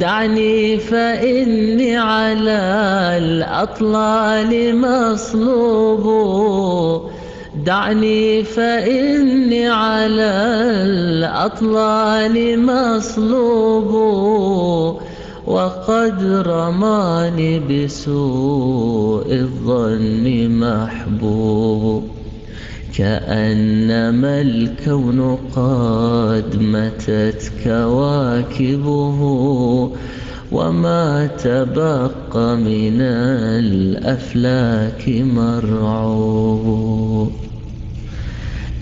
دعني فإني على الأطلال مصلوب. دعني فإني على الأطلال مصلوب. وقد رماني بسوء الظن محبوب. كأنما الكون قد متت كواكبه وما تبقى من الأفلاك مرعوب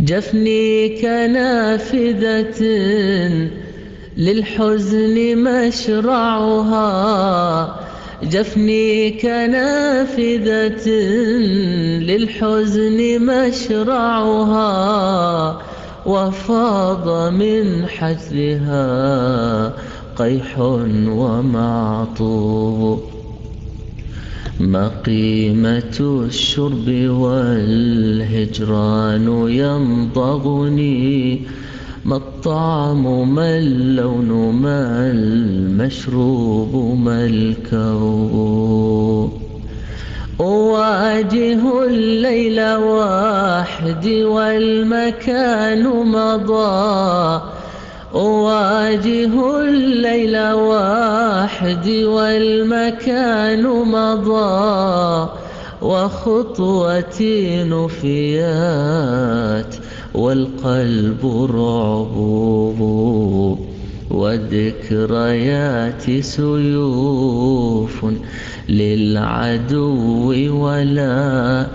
جفني كنافذة للحزن مشرعها جفني كنافذة للحزن مشرعها وفاض من حجرها قيح ومعطوب ما قيمة الشرب والهجران ينضغني ما الطعم ما اللون ما المشروب ما الكون. أواجه الليل وحدي والمكان مضى. أواجه الليل وحدي والمكان مضى. وخطوتي نفيات والقلب رعبوب والذكريات سيوف للعدو ولا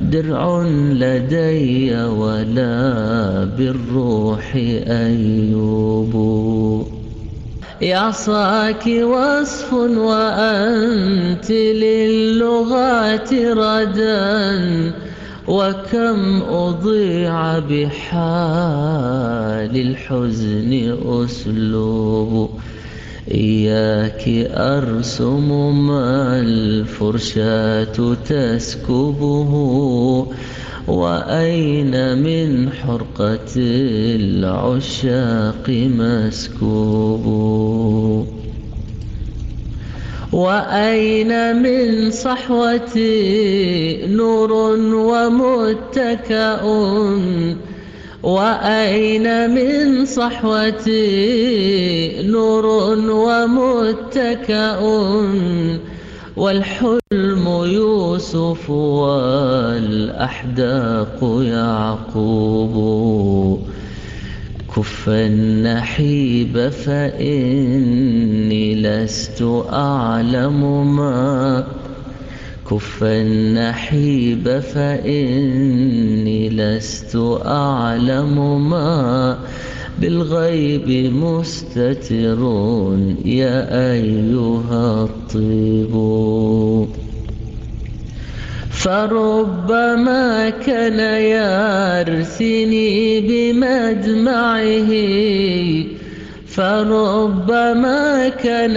درع لدي ولا بالروح أيوب. يعصاك وصف وأنت للغات ردا وكم أضيع بحال الحزن أسلوب. إياك أرسم ما الفرشاة تسكبه. وأين من حرقة العشاق مسكوب. وأين من صحوتي نور ومتكأ؟ وأين من صحوتي نور ومتكأ؟ والحلم يوسف والأحداق يعقوب. كف النحيب فإني لست أعلم ما كف النحيب فإني لست أعلم ما بالغيب مستتر يا أيها الطيب. فربما كان يرثني بمدمعه فربما كان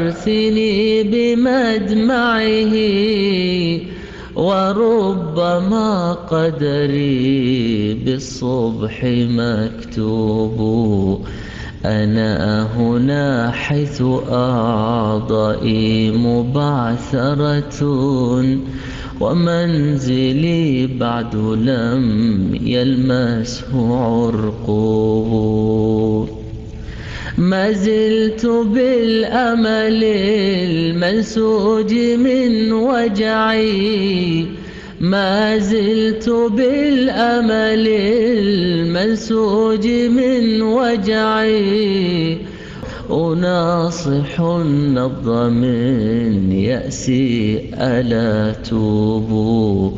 يرثني بمدمعه وربما قدري بالصبح مكتوب. أنا هنا حيث أعضائي مبعثرة ومنزلي بعد لم يلمسه عرقه. ما زلت بالأمل المنسوج من وجعي ما زلت بالأمل المنسوج من وجعي أناصح النبض من يأسي. ألا توبوا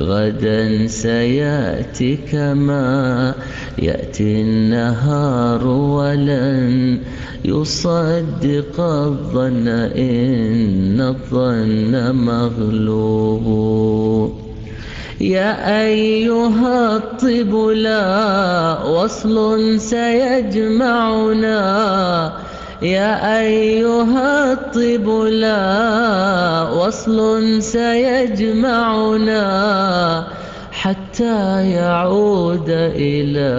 غدا سيأتي كما يأتي النهار ولن يصدق الظن إن الظن مغلوب. يا أيها الطب لا وصل سيجمعنا. يا أيها الطب لا وصل سيجمعنا حتى يعود إلى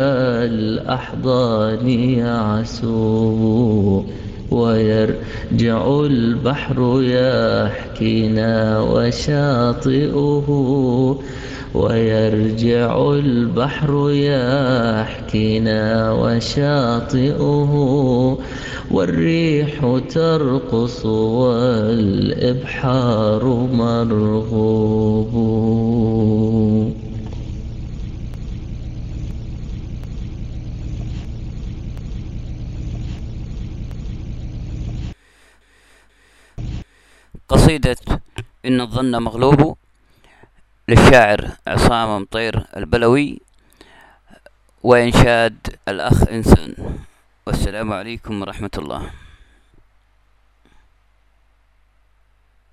الأحضان يعسو. ويرجع البحر يحكينا وشاطئه. ويرجع البحر يحكينا وشاطئه. والريح ترقص والإبحار مرغوب. قصيدة إن الظن مغلوب للشاعر عصام مطير البلوي وإنشاد الأخ إنسان. والسلام عليكم ورحمة الله.